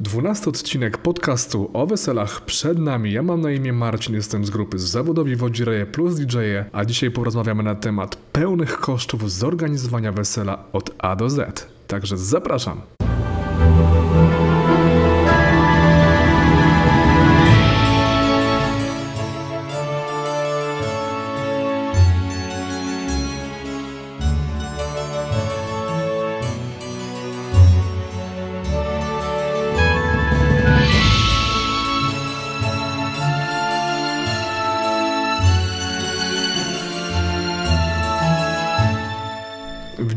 Dwunasty odcinek podcastu o weselach przed nami. Ja mam na imię Marcin, jestem z grupy Zawodowi Wodzireje plus DJ, a dzisiaj porozmawiamy na temat pełnych kosztów zorganizowania wesela od A do Z. Także zapraszam.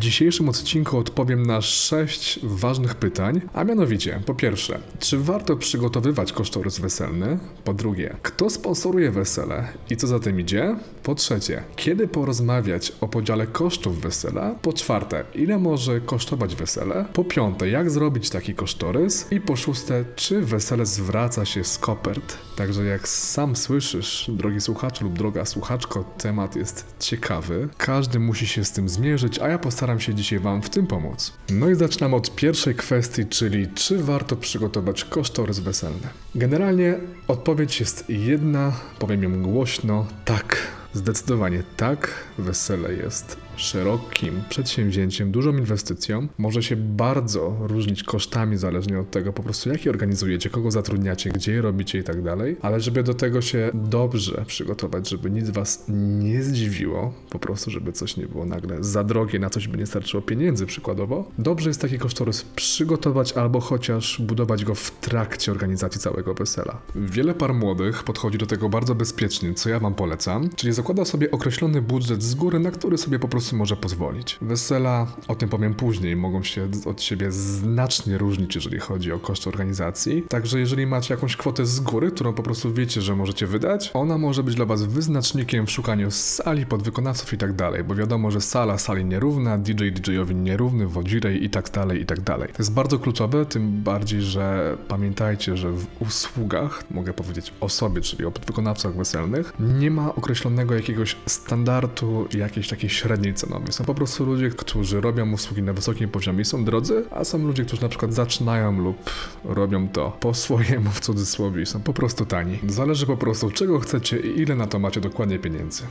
Dzisiejszym odcinku odpowiem na sześć ważnych pytań, a mianowicie, po pierwsze, czy warto przygotowywać kosztorys weselny? Po drugie, kto sponsoruje wesele i co za tym idzie? Po trzecie, kiedy porozmawiać o podziale kosztów wesela? Po czwarte, ile może kosztować wesele? Po piąte, jak zrobić taki kosztorys? I po szóste, czy wesele zwraca się z kopert? Także jak sam słyszysz, drogi słuchaczu lub droga słuchaczko, temat jest ciekawy. Każdy musi się z tym zmierzyć, a ja postaram się dzisiaj Wam w tym pomóc. No i zaczynam od pierwszej kwestii, czyli czy warto przygotować kosztorys weselny. Generalnie odpowiedź jest jedna, powiem ją głośno, tak. Zdecydowanie tak, wesele jest szerokim przedsięwzięciem, dużą inwestycją. Może się bardzo różnić kosztami, zależnie od tego po prostu, jak je organizujecie, kogo zatrudniacie, gdzie je robicie i tak dalej. Ale żeby do tego się dobrze przygotować, żeby nic was nie zdziwiło, po prostu, żeby coś nie było nagle za drogie, na coś by nie starczyło pieniędzy przykładowo, dobrze jest taki kosztorys przygotować albo chociaż budować go w trakcie organizacji całego wesela. Wiele par młodych podchodzi do tego bardzo bezpiecznie, co ja wam polecam, czyli zakłada sobie określony budżet z góry, na który sobie po prostu może pozwolić. Wesela, o tym powiem później, mogą się od siebie znacznie różnić, jeżeli chodzi o koszty organizacji. Także jeżeli macie jakąś kwotę z góry, którą po prostu wiecie, że możecie wydać, ona może być dla was wyznacznikiem w szukaniu sali, podwykonawców i tak dalej, bo wiadomo, że sala sali nierówna, DJ DJ-owi nierówny, wodzirej i tak dalej, i tak dalej. To jest bardzo kluczowe, tym bardziej, że pamiętajcie, że w usługach, mogę powiedzieć o sobie, czyli o podwykonawcach weselnych, nie ma określonego jakiegoś standardu, jakiejś takiej średniej cenowej. Są po prostu ludzie, którzy robią usługi na wysokim poziomie i są drodzy, a są ludzie, którzy na przykład zaczynają lub robią to po swojemu w cudzysłowie i są po prostu tani. Zależy po prostu czego chcecie i ile na to macie dokładnie pieniędzy.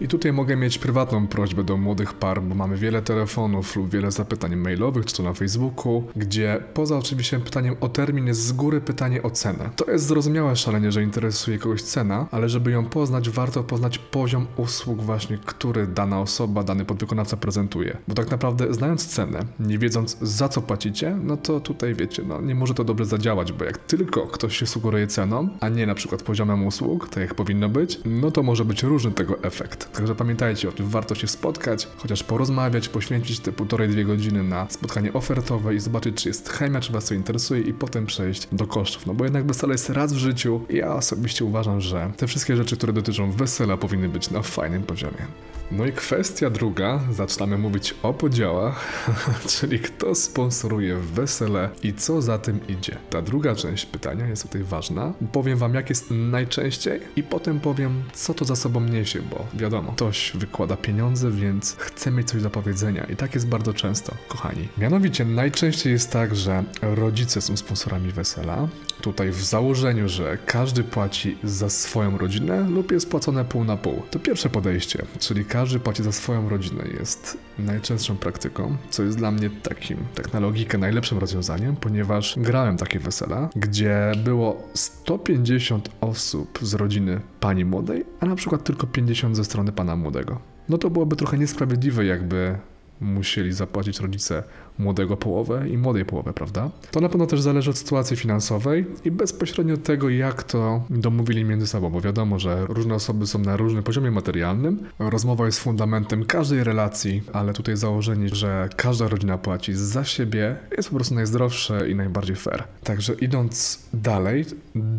I tutaj mogę mieć prywatną prośbę do młodych par, bo mamy wiele telefonów lub wiele zapytań mailowych, czy to na Facebooku, gdzie poza oczywiście pytaniem o termin jest z góry pytanie o cenę. To jest zrozumiałe szalenie, że interesuje kogoś cena, ale żeby ją poznać, warto poznać poziom usług właśnie, który dana osoba, dany podwykonawca prezentuje. Bo tak naprawdę znając cenę, nie wiedząc za co płacicie, no to tutaj wiecie, no nie może to dobrze zadziałać, bo jak tylko ktoś się sugeruje ceną, a nie na przykład poziomem usług, tak jak powinno być, no to może być różny tego efekt. Także pamiętajcie o tym, warto się spotkać, chociaż porozmawiać, poświęcić te półtorej, dwie godziny na spotkanie ofertowe i zobaczyć, czy jest chemia, czy was to interesuje i potem przejść do kosztów. No bo jednak wesele jest raz w życiu i ja osobiście uważam, że te wszystkie rzeczy, które dotyczą wesela powinny być na fajnym poziomie. No i kwestia druga, zaczynamy mówić o podziałach, czyli kto sponsoruje wesele i co za tym idzie. Ta druga część pytania jest tutaj ważna. Powiem wam jak jest najczęściej i potem powiem co to za sobą niesie, bo wiadomo, ktoś wykłada pieniądze, więc chce mieć coś do powiedzenia i tak jest bardzo często, kochani. Mianowicie najczęściej jest tak, że rodzice są sponsorami wesela. Tutaj w założeniu, że każdy płaci za swoją rodzinę lub jest płacone pół na pół. To pierwsze podejście, czyli każdy płaci za swoją rodzinę jest najczęstszą praktyką, co jest dla mnie takim, tak na logikę, najlepszym rozwiązaniem, ponieważ grałem takie wesela, gdzie było 150 osób z rodziny pani młodej, a na przykład tylko 50 ze strony pana młodego. No to byłoby trochę niesprawiedliwe, jakby musieli zapłacić rodzice młodego połowę i młodej połowę, prawda? To na pewno też zależy od sytuacji finansowej i bezpośrednio tego, jak to domówili między sobą, bo wiadomo, że różne osoby są na różnym poziomie materialnym. Rozmowa jest fundamentem każdej relacji, ale tutaj założenie, że każda rodzina płaci za siebie jest po prostu najzdrowsze i najbardziej fair. Także idąc dalej,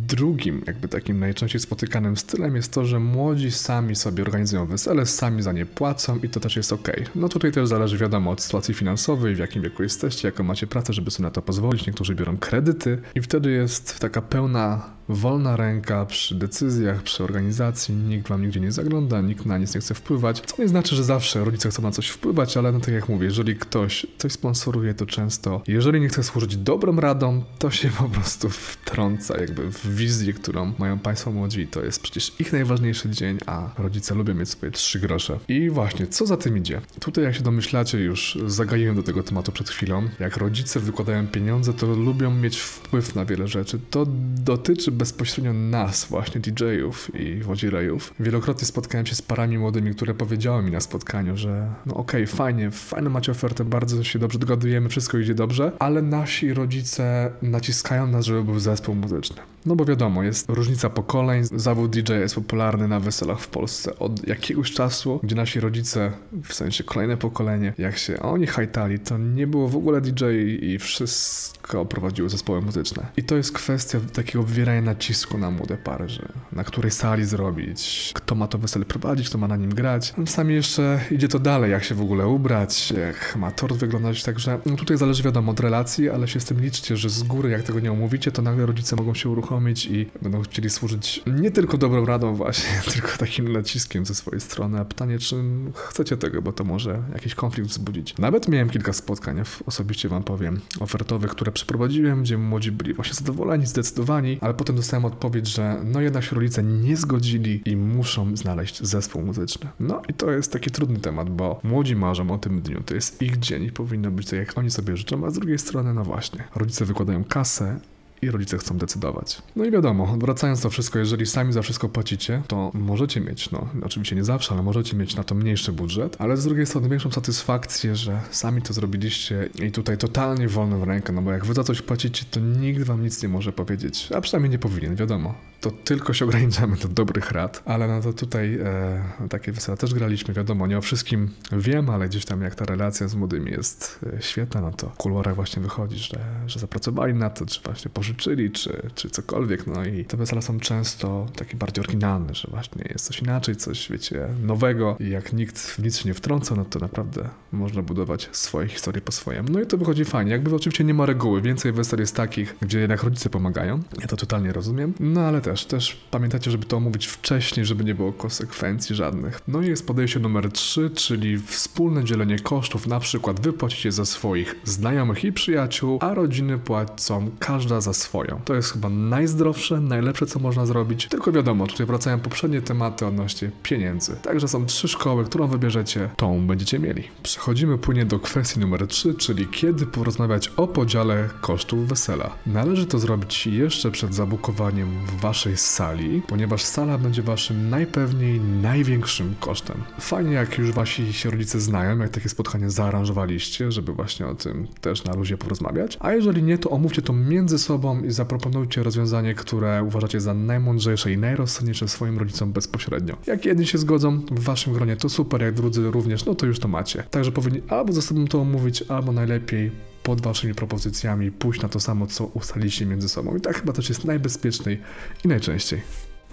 drugim jakby takim najczęściej spotykanym stylem jest to, że młodzi sami sobie organizują wesele, sami za nie płacą i to też jest ok. No tutaj też zależy wiadomo od sytuacji finansowej, w jakim wieku jesteście, jaką macie pracę, żeby sobie na to pozwolić. Niektórzy biorą kredyty i wtedy jest taka pełna wolna ręka przy decyzjach, przy organizacji, nikt wam nigdzie nie zagląda, nikt na nic nie chce wpływać, co nie znaczy, że zawsze rodzice chcą na coś wpływać, ale no tak jak mówię, jeżeli ktoś coś sponsoruje, to często, jeżeli nie chce służyć dobrą radą, to się po prostu wtrąca jakby w wizję, którą mają państwo młodzi. To jest przecież ich najważniejszy dzień, a rodzice lubią mieć swoje trzy grosze. I właśnie, co za tym idzie? Tutaj, jak się domyślacie, już zagaiłem do tego tematu przed chwilą. Jak rodzice wykładają pieniądze, to lubią mieć wpływ na wiele rzeczy. To dotyczy bezpośrednio nas, właśnie DJ-ów i wodzirejów. Wielokrotnie spotkałem się z parami młodymi, które powiedziały mi na spotkaniu, że no okej, okay, fajnie, fajną macie ofertę, bardzo się dobrze dogadujemy, wszystko idzie dobrze, ale nasi rodzice naciskają nas, żeby był zespół muzyczny. No bo wiadomo, jest różnica pokoleń. Zawód DJ jest popularny na weselach w Polsce od jakiegoś czasu, gdzie nasi rodzice, w sensie kolejne pokolenie, jak się oni hajtali, to nie było w ogóle DJ i wszystko prowadziły zespoły muzyczne. I to jest kwestia takiego wywierania nacisku na młode pary, że na której sali zrobić, kto ma to wesele prowadzić, kto ma na nim grać. Czasami jeszcze idzie to dalej, jak się w ogóle ubrać, jak ma tort wyglądać, także no tutaj zależy wiadomo od relacji, ale się z tym liczcie, że z góry jak tego nie omówicie, to nagle rodzice mogą się uruchomić uruchomić i będą chcieli służyć nie tylko dobrą radą właśnie, tylko takim naciskiem ze swojej strony. A pytanie, czy chcecie tego, bo to może jakiś konflikt wzbudzić. Nawet miałem kilka spotkań, osobiście wam powiem, ofertowych, które przeprowadziłem, gdzie młodzi byli właśnie zadowoleni, zdecydowani, ale potem dostałem odpowiedź, że no jednak się rodzice nie zgodzili i muszą znaleźć zespół muzyczny. No i to jest taki trudny temat, bo młodzi marzą o tym dniu, to jest ich dzień i powinno być tak, jak oni sobie życzą, a z drugiej strony, no właśnie, rodzice wykładają kasę, i rodzice chcą decydować. No i wiadomo, wracając to wszystko, jeżeli sami za wszystko płacicie, to możecie mieć, no oczywiście nie zawsze, ale możecie mieć na to mniejszy budżet, ale z drugiej strony większą satysfakcję, że sami to zrobiliście i tutaj totalnie wolno w rękę, no bo jak wy za coś płacicie, to nikt wam nic nie może powiedzieć, a przynajmniej nie powinien, wiadomo. To tylko się ograniczamy do dobrych rad, ale no to tutaj e, takie wesela też graliśmy, wiadomo, nie o wszystkim wiem, ale gdzieś tam jak ta relacja z młodymi jest e, świetna, no to w kuluarach właśnie wychodzi, że, że zapracowali na to, czy właśnie pożyczyli, czy, czy cokolwiek. No i te wesela są często takie bardziej oryginalne, że właśnie jest coś inaczej, coś, wiecie, nowego i jak nikt w nic się nie wtrąca, no to naprawdę można budować swoje historie po swojemu. No i to wychodzi fajnie. Jakby oczywiście nie ma reguły, więcej wesel jest takich, gdzie jednak rodzice pomagają. Ja to totalnie rozumiem. No ale też, też pamiętajcie, żeby to omówić wcześniej, żeby nie było konsekwencji żadnych. No i jest podejście numer 3, czyli wspólne dzielenie kosztów. Na przykład wy płacicie za swoich znajomych i przyjaciół, a rodziny płacą każda za swoją. To jest chyba najzdrowsze, najlepsze, co można zrobić. Tylko wiadomo, tutaj wracają poprzednie tematy odnośnie pieniędzy. Także są trzy szkoły, którą wybierzecie, tą będziecie mieli. Przechodzimy płynnie do kwestii numer 3, czyli kiedy porozmawiać o podziale kosztów wesela. Należy to zrobić jeszcze przed zabukowaniem waszej sali, ponieważ sala będzie waszym najpewniej największym kosztem. Fajnie, jak już wasi się rodzice znają, jak takie spotkanie zaaranżowaliście, żeby właśnie o tym też na luzie porozmawiać. A jeżeli nie, to omówcie to między sobą i zaproponujcie rozwiązanie, które uważacie za najmądrzejsze i najrozsądniejsze swoim rodzicom bezpośrednio. Jak jedni się zgodzą w waszym gronie, to super, jak drudzy również, no to już to macie. Także powinni albo ze sobą to omówić, albo najlepiej pod waszymi propozycjami pójść na to samo, co ustaliliście między sobą. I tak chyba też jest najbezpieczniej i najczęściej.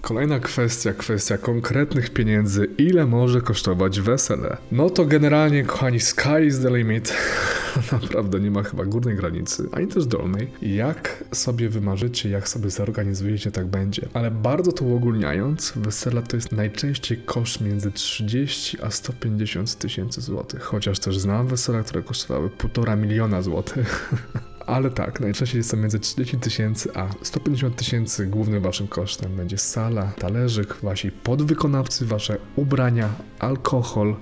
Kolejna kwestia, kwestia konkretnych pieniędzy, ile może kosztować wesele. No to generalnie, kochani, sky is the limit. Naprawdę nie ma chyba górnej granicy, ani też dolnej. Jak sobie wymarzycie, jak sobie zorganizujecie, tak będzie. Ale bardzo to uogólniając, wesela to jest najczęściej koszt między 30 a 150 tysięcy złotych. Chociaż też znam wesela, które kosztowały 1,5 miliona złotych. Ale tak, najczęściej jest to między 30 tysięcy a 150 tysięcy. Głównym waszym kosztem będzie sala, talerzyk, wasi podwykonawcy, wasze ubrania, alkohol,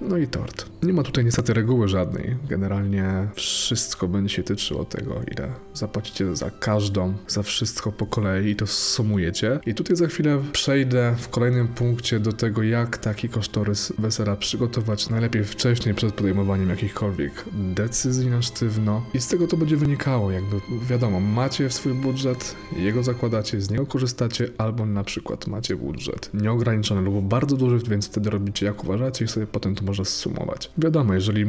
no i tort. Nie ma tutaj niestety reguły żadnej. Generalnie wszystko będzie się tyczyło tego, ile zapłacicie za każdą, za wszystko po kolei i to sumujecie. I tutaj za chwilę przejdę w kolejnym punkcie do tego, jak taki kosztorys wesela przygotować najlepiej wcześniej przed podejmowaniem jakichkolwiek decyzji na sztywno. I z tego to będzie wynikało, jakby wiadomo, macie swój budżet, jego zakładacie, z niego korzystacie, albo na przykład macie budżet nieograniczony lub bardzo duży, więc wtedy robicie jak uważacie i sobie potem to można zsumować. Wiadomo, jeżeli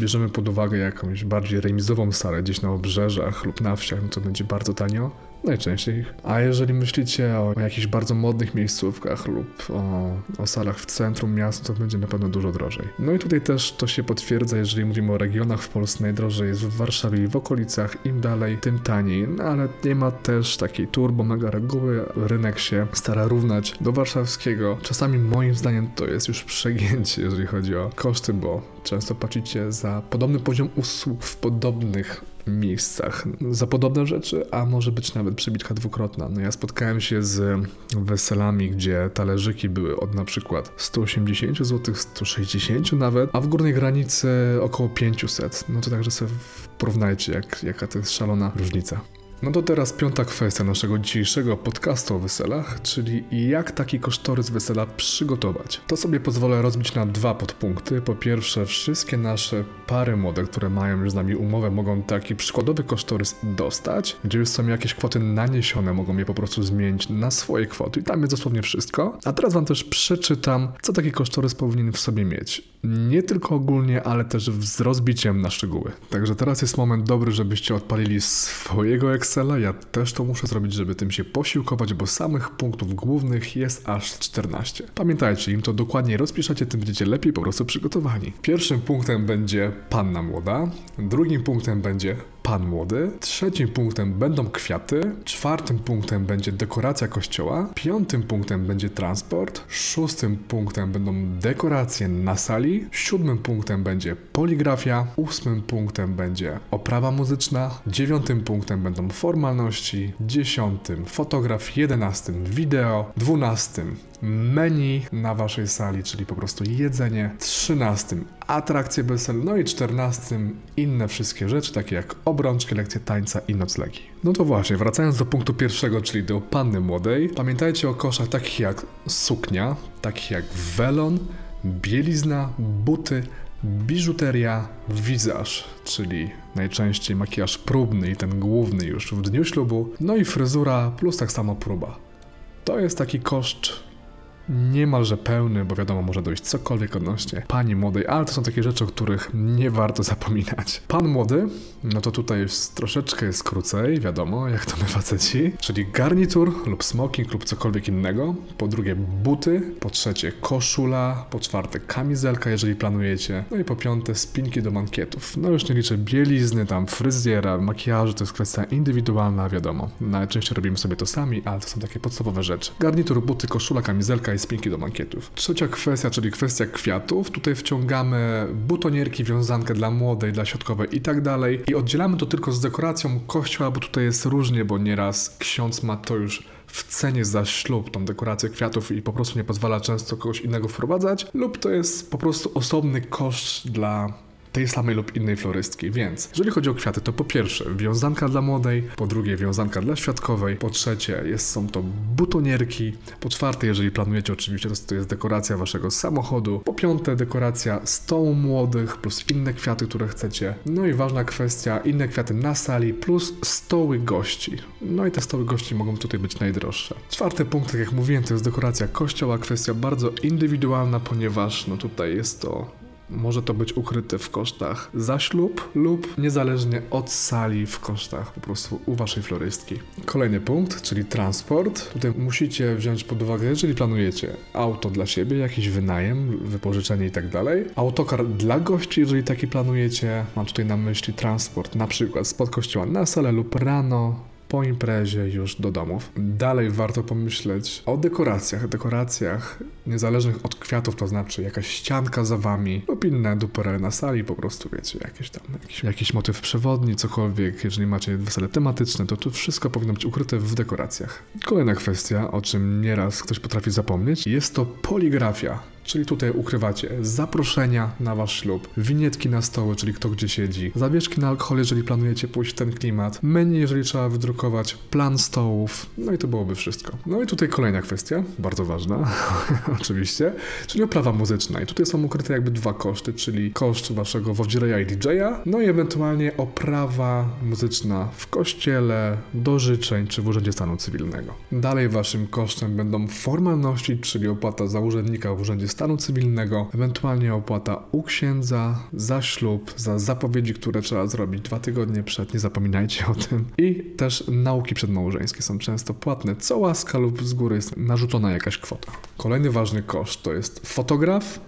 bierzemy pod uwagę jakąś bardziej remizową salę gdzieś na obrzeżach lub na wsiach, no to będzie bardzo tanio. Najczęściej. A jeżeli myślicie o jakichś bardzo modnych miejscówkach lub o, o salach w centrum miasta, to będzie na pewno dużo drożej. No i tutaj też to się potwierdza, jeżeli mówimy o regionach w Polsce, najdrożej jest w Warszawie i w okolicach. Im dalej, tym taniej. No ale nie ma też takiej turbo mega reguły. Rynek się stara równać do warszawskiego. Czasami moim zdaniem to jest już przegięcie, jeżeli chodzi o koszty, bo często płacicie za podobny poziom usług w podobnych miejscach za podobne rzeczy, a może być nawet przebitka dwukrotna. No ja spotkałem się z weselami, gdzie talerzyki były od na przykład 180 zł, 160 nawet, a w górnej granicy około 500. No to także sobie porównajcie, jak, jaka to jest szalona różnica. No to teraz piąta kwestia naszego dzisiejszego podcastu o weselach, czyli jak taki kosztorys wesela przygotować. To sobie pozwolę rozbić na dwa podpunkty. Po pierwsze, wszystkie nasze pary młode, które mają już z nami umowę, mogą taki przykładowy kosztorys dostać, gdzie już są jakieś kwoty naniesione, mogą je po prostu zmienić na swoje kwoty i tam jest dosłownie wszystko. A teraz wam też przeczytam, co taki kosztorys powinien w sobie mieć. Nie tylko ogólnie, ale też z rozbiciem na szczegóły. Także teraz jest moment dobry, żebyście odpalili swojego Excela. Ja też to muszę zrobić, żeby tym się posiłkować, bo samych punktów głównych jest aż 14. Pamiętajcie, im to dokładnie rozpiszecie, tym będziecie lepiej po prostu przygotowani. Pierwszym punktem będzie panna młoda, drugim punktem będzie pan młody. Trzecim punktem będą kwiaty. Czwartym punktem będzie dekoracja kościoła. Piątym punktem będzie transport. Szóstym punktem będą dekoracje na sali. Siódmym punktem będzie poligrafia. Ósmym punktem będzie oprawa muzyczna. Dziewiątym punktem będą formalności. Dziesiątym fotograf. Jedenastym wideo. Dwunastym menu na waszej sali, czyli po prostu jedzenie. 13 atrakcje wesel, no i 14 inne wszystkie rzeczy, takie jak obrączki, lekcje tańca i noclegi. No to właśnie, wracając do punktu pierwszego, czyli do panny młodej, pamiętajcie o koszach takich jak suknia, takich jak welon, bielizna, buty, biżuteria, wizaż, czyli najczęściej makijaż próbny i ten główny już w dniu ślubu, no i fryzura plus tak samo próba. To jest taki koszt niemalże pełny, bo wiadomo, może dojść cokolwiek odnośnie pani młodej, ale to są takie rzeczy, o których nie warto zapominać. Pan młody, no to tutaj jest troszeczkę jest krócej, wiadomo, jak to my faceci, czyli garnitur lub smoking lub cokolwiek innego. Po drugie buty, po trzecie koszula, po czwarte kamizelka, jeżeli planujecie, no i po piąte spinki do mankietów. No już nie liczę bielizny, tam fryzjera, makijażu, to jest kwestia indywidualna, wiadomo. Najczęściej robimy sobie to sami, ale to są takie podstawowe rzeczy. Garnitur, buty, koszula, kamizelka spinki do mankietów. Trzecia kwestia, czyli kwestia kwiatów. Tutaj wciągamy butonierki, wiązankę dla młodej, dla środkowej i tak dalej. I oddzielamy to tylko z dekoracją kościoła, bo tutaj jest różnie, bo nieraz ksiądz ma to już w cenie za ślub, tą dekorację kwiatów i po prostu nie pozwala często kogoś innego wprowadzać, lub to jest po prostu osobny koszt dla tej samej lub innej florystki. Więc jeżeli chodzi o kwiaty, to po pierwsze wiązanka dla młodej, po drugie wiązanka dla świadkowej, po trzecie jest, są to butonierki, po czwarte, jeżeli planujecie oczywiście, to jest dekoracja waszego samochodu, po piąte dekoracja stołu młodych plus inne kwiaty, które chcecie. No i ważna kwestia, inne kwiaty na sali plus stoły gości. No i te stoły gości mogą tutaj być najdroższe. Czwarty punkt, tak jak mówiłem, to jest dekoracja kościoła, kwestia bardzo indywidualna, ponieważ no tutaj jest to może to być ukryte w kosztach za ślub lub niezależnie od sali w kosztach po prostu u waszej florystki. Kolejny punkt, czyli transport. Tutaj musicie wziąć pod uwagę, jeżeli planujecie auto dla siebie, jakiś wynajem, wypożyczenie i tak. Autokar dla gości, jeżeli taki planujecie. Mam tutaj na myśli transport, na przykład spod kościoła na salę lub rano po imprezie już do domów. Dalej warto pomyśleć o dekoracjach, dekoracjach niezależnych od kwiatów, to znaczy jakaś ścianka za wami lub inne duperele na sali, po prostu wiecie, jakieś tam, jakiś, jakiś motyw przewodni, cokolwiek, jeżeli macie wesele tematyczne, to to wszystko powinno być ukryte w dekoracjach. Kolejna kwestia, o czym nieraz ktoś potrafi zapomnieć, jest to poligrafia. Czyli tutaj ukrywacie zaproszenia na wasz ślub, winietki na stoły, czyli kto gdzie siedzi, zawieszki na alkohol, jeżeli planujecie pójść w ten klimat, menu, jeżeli trzeba wydrukować, plan stołów, no i to byłoby wszystko. No i tutaj kolejna kwestia, bardzo ważna, oczywiście, czyli oprawa muzyczna. I tutaj są ukryte jakby dwa koszty, czyli koszt waszego wodzireja i DJ-a, no i ewentualnie oprawa muzyczna w kościele, do życzeń czy w Urzędzie Stanu Cywilnego. Dalej waszym kosztem będą formalności, czyli opłata za urzędnika w Urzędzie stanu cywilnego, ewentualnie opłata u księdza za ślub, za zapowiedzi, które trzeba zrobić dwa tygodnie przed, nie zapominajcie o tym. I też nauki przedmałżeńskie są często płatne, co łaska lub z góry jest narzucona jakaś kwota. Kolejny ważny koszt to jest fotograf,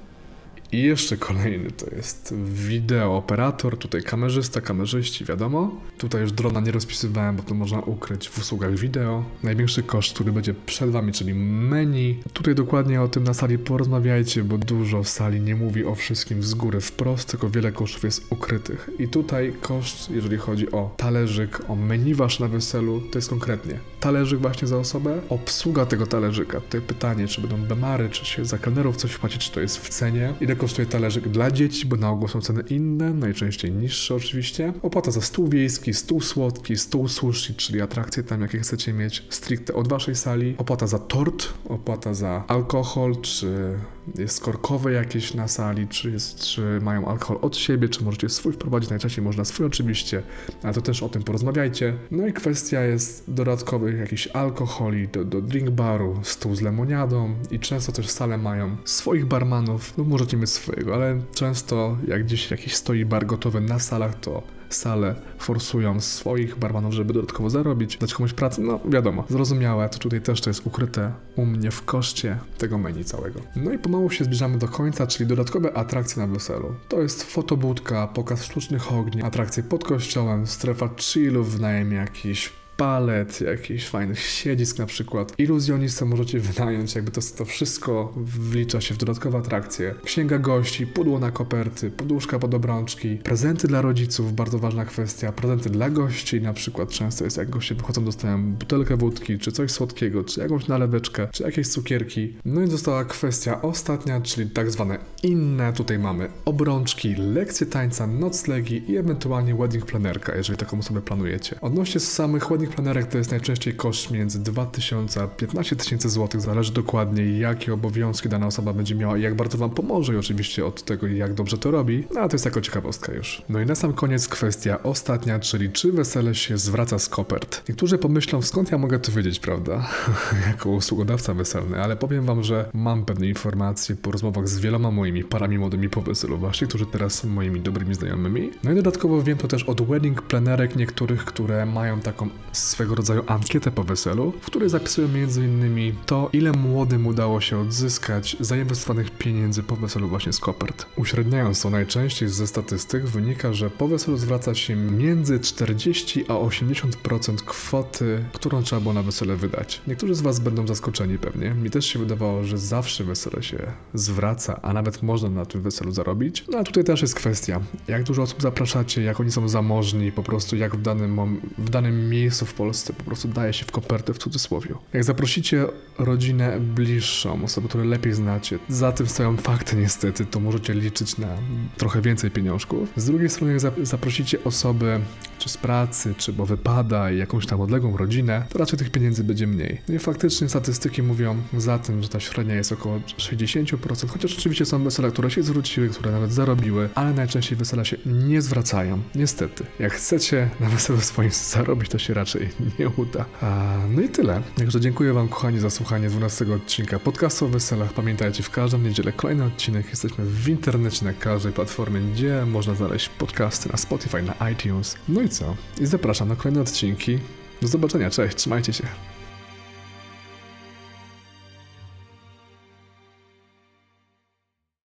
i jeszcze kolejny to jest wideooperator, tutaj kamerzysta, kamerzyści, wiadomo. Tutaj już drona nie rozpisywałem, bo to można ukryć w usługach wideo. Największy koszt, który będzie przed Wami, czyli menu. Tutaj dokładnie o tym na sali porozmawiajcie, bo dużo sali nie mówi o wszystkim z góry wprost, tylko wiele kosztów jest ukrytych. I tutaj koszt, jeżeli chodzi o talerzyk, o menu Wasz na weselu, to jest konkretnie talerzyk właśnie za osobę, obsługa tego talerzyka. Tutaj pytanie, czy będą bemary, czy się za kelnerów coś płaci, czy to jest w cenie. Ile kosztuje talerzyk dla dzieci, bo na ogół są ceny inne, najczęściej niższe oczywiście. Opłata za stół wiejski, stół słodki, stół sushi, czyli atrakcje tam jakie chcecie mieć stricte od waszej sali. Opłata za tort, opłata za alkohol, czy jest korkowe jakieś na sali, czy, jest, czy mają alkohol od siebie, czy możecie swój wprowadzić, najczęściej można swój oczywiście, ale to też o tym porozmawiajcie. No i kwestia jest dodatkowych jakichś alkoholi do, do drink baru, stół z lemoniadą i często też sale mają swoich barmanów, no możecie mieć swojego, ale często jak gdzieś jakiś stoi bar gotowy na salach, to sale forsują swoich barmanów, żeby dodatkowo zarobić, dać komuś pracę, no wiadomo, zrozumiałe, to tutaj też to jest ukryte u mnie w koszcie tego menu całego. No i pomału się zbliżamy do końca, czyli dodatkowe atrakcje na weselu. To jest fotobudka, pokaz sztucznych ogni, atrakcje pod kościołem, strefa chillów, wynajem jakiś palet, jakichś fajnych siedzisk na przykład. Iluzjonistę możecie wynająć, jakby to, to wszystko wlicza się w dodatkowe atrakcje. Księga gości, pudło na koperty, poduszka pod obrączki, prezenty dla rodziców, bardzo ważna kwestia, prezenty dla gości, na przykład często jest jak goście wychodzą, dostają butelkę wódki, czy coś słodkiego, czy jakąś naleweczkę, czy jakieś cukierki. No i została kwestia ostatnia, czyli tak zwane inne. Tutaj mamy obrączki, lekcje tańca, noclegi i ewentualnie wedding planerka, jeżeli taką sobie planujecie. Odnośnie samych wedding Takich planerek to jest najczęściej koszt między 2000 a 15 tysięcy złotych. Zależy dokładnie, jakie obowiązki dana osoba będzie miała i jak bardzo Wam pomoże, i oczywiście od tego, jak dobrze to robi. No ale to jest jako ciekawostka już. No i na sam koniec kwestia ostatnia, czyli czy wesele się zwraca z kopert. Niektórzy pomyślą, skąd ja mogę to wiedzieć, prawda? jako usługodawca weselny, ale powiem Wam, że mam pewne informacje po rozmowach z wieloma moimi parami młodymi po weselu właśnie, którzy teraz są moimi dobrymi znajomymi. No i dodatkowo wiem to też od wedding planerek niektórych, które mają taką swego rodzaju ankietę po weselu, w której zapisują m.in. to, ile młodym udało się odzyskać zainwestowanych pieniędzy po weselu właśnie z kopert. Uśredniając to najczęściej ze statystyk wynika, że po weselu zwraca się między 40 a 80% kwoty, którą trzeba było na wesele wydać. Niektórzy z Was będą zaskoczeni pewnie. Mi też się wydawało, że zawsze wesele się zwraca, a nawet można na tym weselu zarobić. No a tutaj też jest kwestia, jak dużo osób zapraszacie, jak oni są zamożni, po prostu jak w danym, w danym miejscu w Polsce po prostu daje się w kopertę w cudzysłowie. Jak zaprosicie rodzinę bliższą, osobę, które lepiej znacie, za tym stoją fakty niestety, to możecie liczyć na trochę więcej pieniążków. Z drugiej strony, jak zaprosicie osobę czy z pracy, czy bo wypada i jakąś tam odległą rodzinę, to raczej tych pieniędzy będzie mniej. No i faktycznie statystyki mówią za tym, że ta średnia jest około 60%, chociaż oczywiście są wesela, które się zwróciły, które nawet zarobiły, ale najczęściej wesela się nie zwracają. Niestety. Jak chcecie na weselu swoim zarobić, to się raczej nie uda. A, no i tyle. Także dziękuję Wam, kochani, za słuchanie 12 odcinka podcastu o weselach. Pamiętajcie, w każdą niedzielę kolejny odcinek. Jesteśmy w internecie na każdej platformie, gdzie można znaleźć podcasty na Spotify, na iTunes. No i I zapraszam na kolejne odcinki. Do zobaczenia, cześć, trzymajcie się.